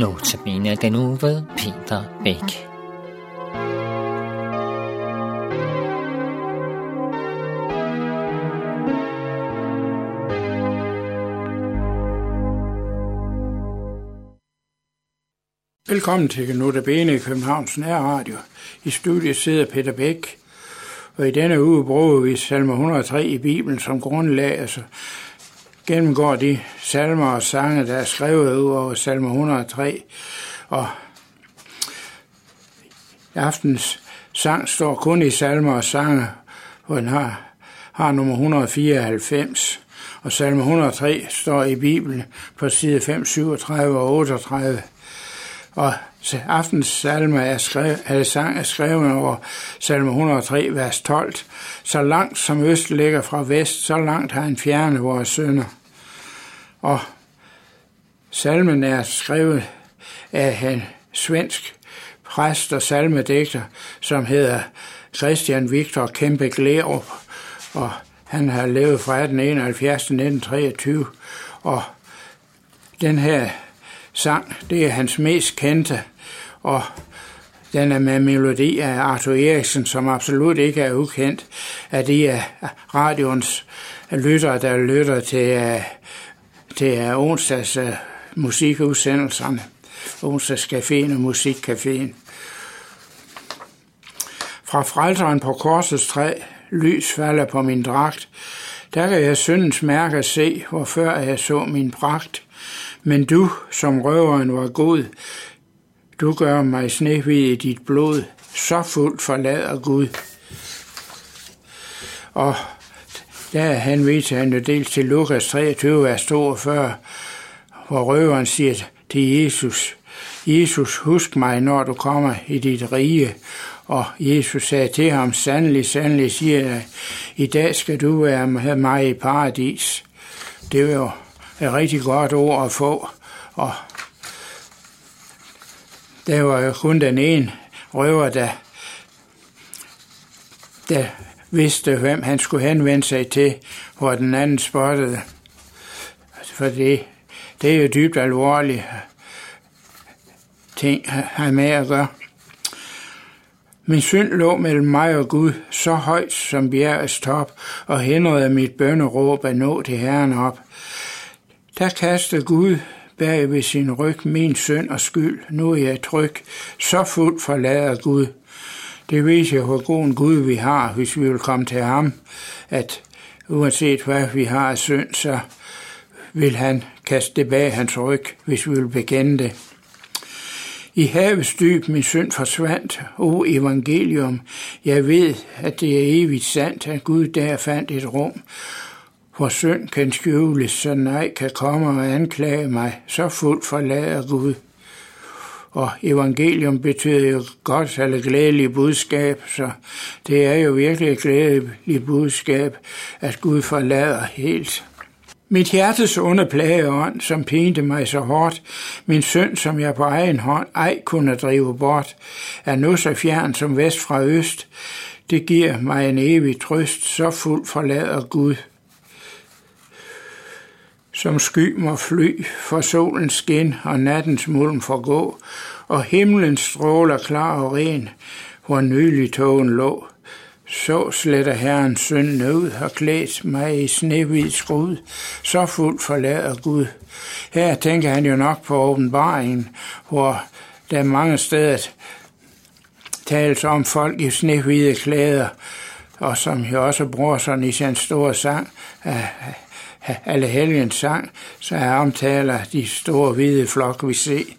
Notabene den nu ved Peter Bæk. Velkommen til Notabene i Københavns Nærradio. I studiet sidder Peter Bæk, og i denne uge bruger vi salme 103 i Bibelen som grundlag, altså gennemgår de salmer og sange, der er skrevet ud over salme 103, og aftens sang står kun i salmer og sange, hvor den har, har nummer 194, og salme 103 står i Bibelen på side 5, 37 og 38. Og aftens salme er, skrevet, sang er skrevet over salme 103, vers 12. Så langt som øst ligger fra vest, så langt har han fjernet vores sønder. Og salmen er skrevet af en svensk præst og salmedægter, som hedder Christian Victor Kæmpe Glerup, og han har levet fra 1871 til 1923, og den her sang, det er hans mest kendte, og den er med melodi af Arthur Eriksen, som absolut ikke er ukendt af de af radions lyttere, der lytter til, øh, til øh, onsdags øh, musikudsendelserne, onsdagscaféen og musikcaféen. Fra frelseren på korsets træ, lys falder på min dragt, der kan jeg syndens mærke se, hvor før jeg så min pragt. Men du, som røveren var god, du gør mig snehvid i dit blod, så fuldt forlader Gud. Og der han viser han jo dels til Lukas 23, vers 42, hvor røveren siger til Jesus, Jesus, husk mig, når du kommer i dit rige. Og Jesus sagde til ham, sandelig, sandelig siger jeg, i dag skal du være med mig i paradis. Det var jo et rigtig godt ord at få. Og der var jo kun den ene røver, der, der vidste, hvem han skulle henvende sig til, hvor den anden spottede. For det, det er jo dybt alvorligt ting han med at gøre. Min synd lå mellem mig og Gud, så højt som bjergets top, og hindrede mit bønderåb at nå til Herren op. Der kastede Gud bag ved sin ryg min synd og skyld. Nu er jeg tryg, så fuldt forlader Gud. Det viser hvor god en Gud vi har, hvis vi vil komme til ham, at uanset hvad vi har af synd, så vil han kaste det bag hans ryg, hvis vi vil bekende det. I havets dyb min synd forsvandt, o evangelium. Jeg ved, at det er evigt sandt, at Gud der fandt et rum, hvor synd kan skjules, så nej kan komme og anklage mig, så fuldt forlader Gud. Og evangelium betyder jo godt eller glædeligt budskab, så det er jo virkelig et glædeligt budskab, at Gud forlader helt. Mit hjertes onde plageånd, som pinte mig så hårdt, min synd, som jeg på egen hånd ej kunne drive bort, er nu så fjern som vest fra øst. Det giver mig en evig trøst, så fuld forlader Gud. Som sky må fly, for solens skin og nattens mulm forgå, og himlens stråler klar og ren, hvor nylig togen lå. Så sletter Herren synden ud og klædt mig i snehvid skrud, så fuldt forlader Gud. Her tænker han jo nok på åbenbaringen, hvor der mange steder tales om folk i snehvide klæder, og som jo også bruger sådan i sin store sang, ah, alle helgens sang, så er omtaler de store hvide flokke, vi ser.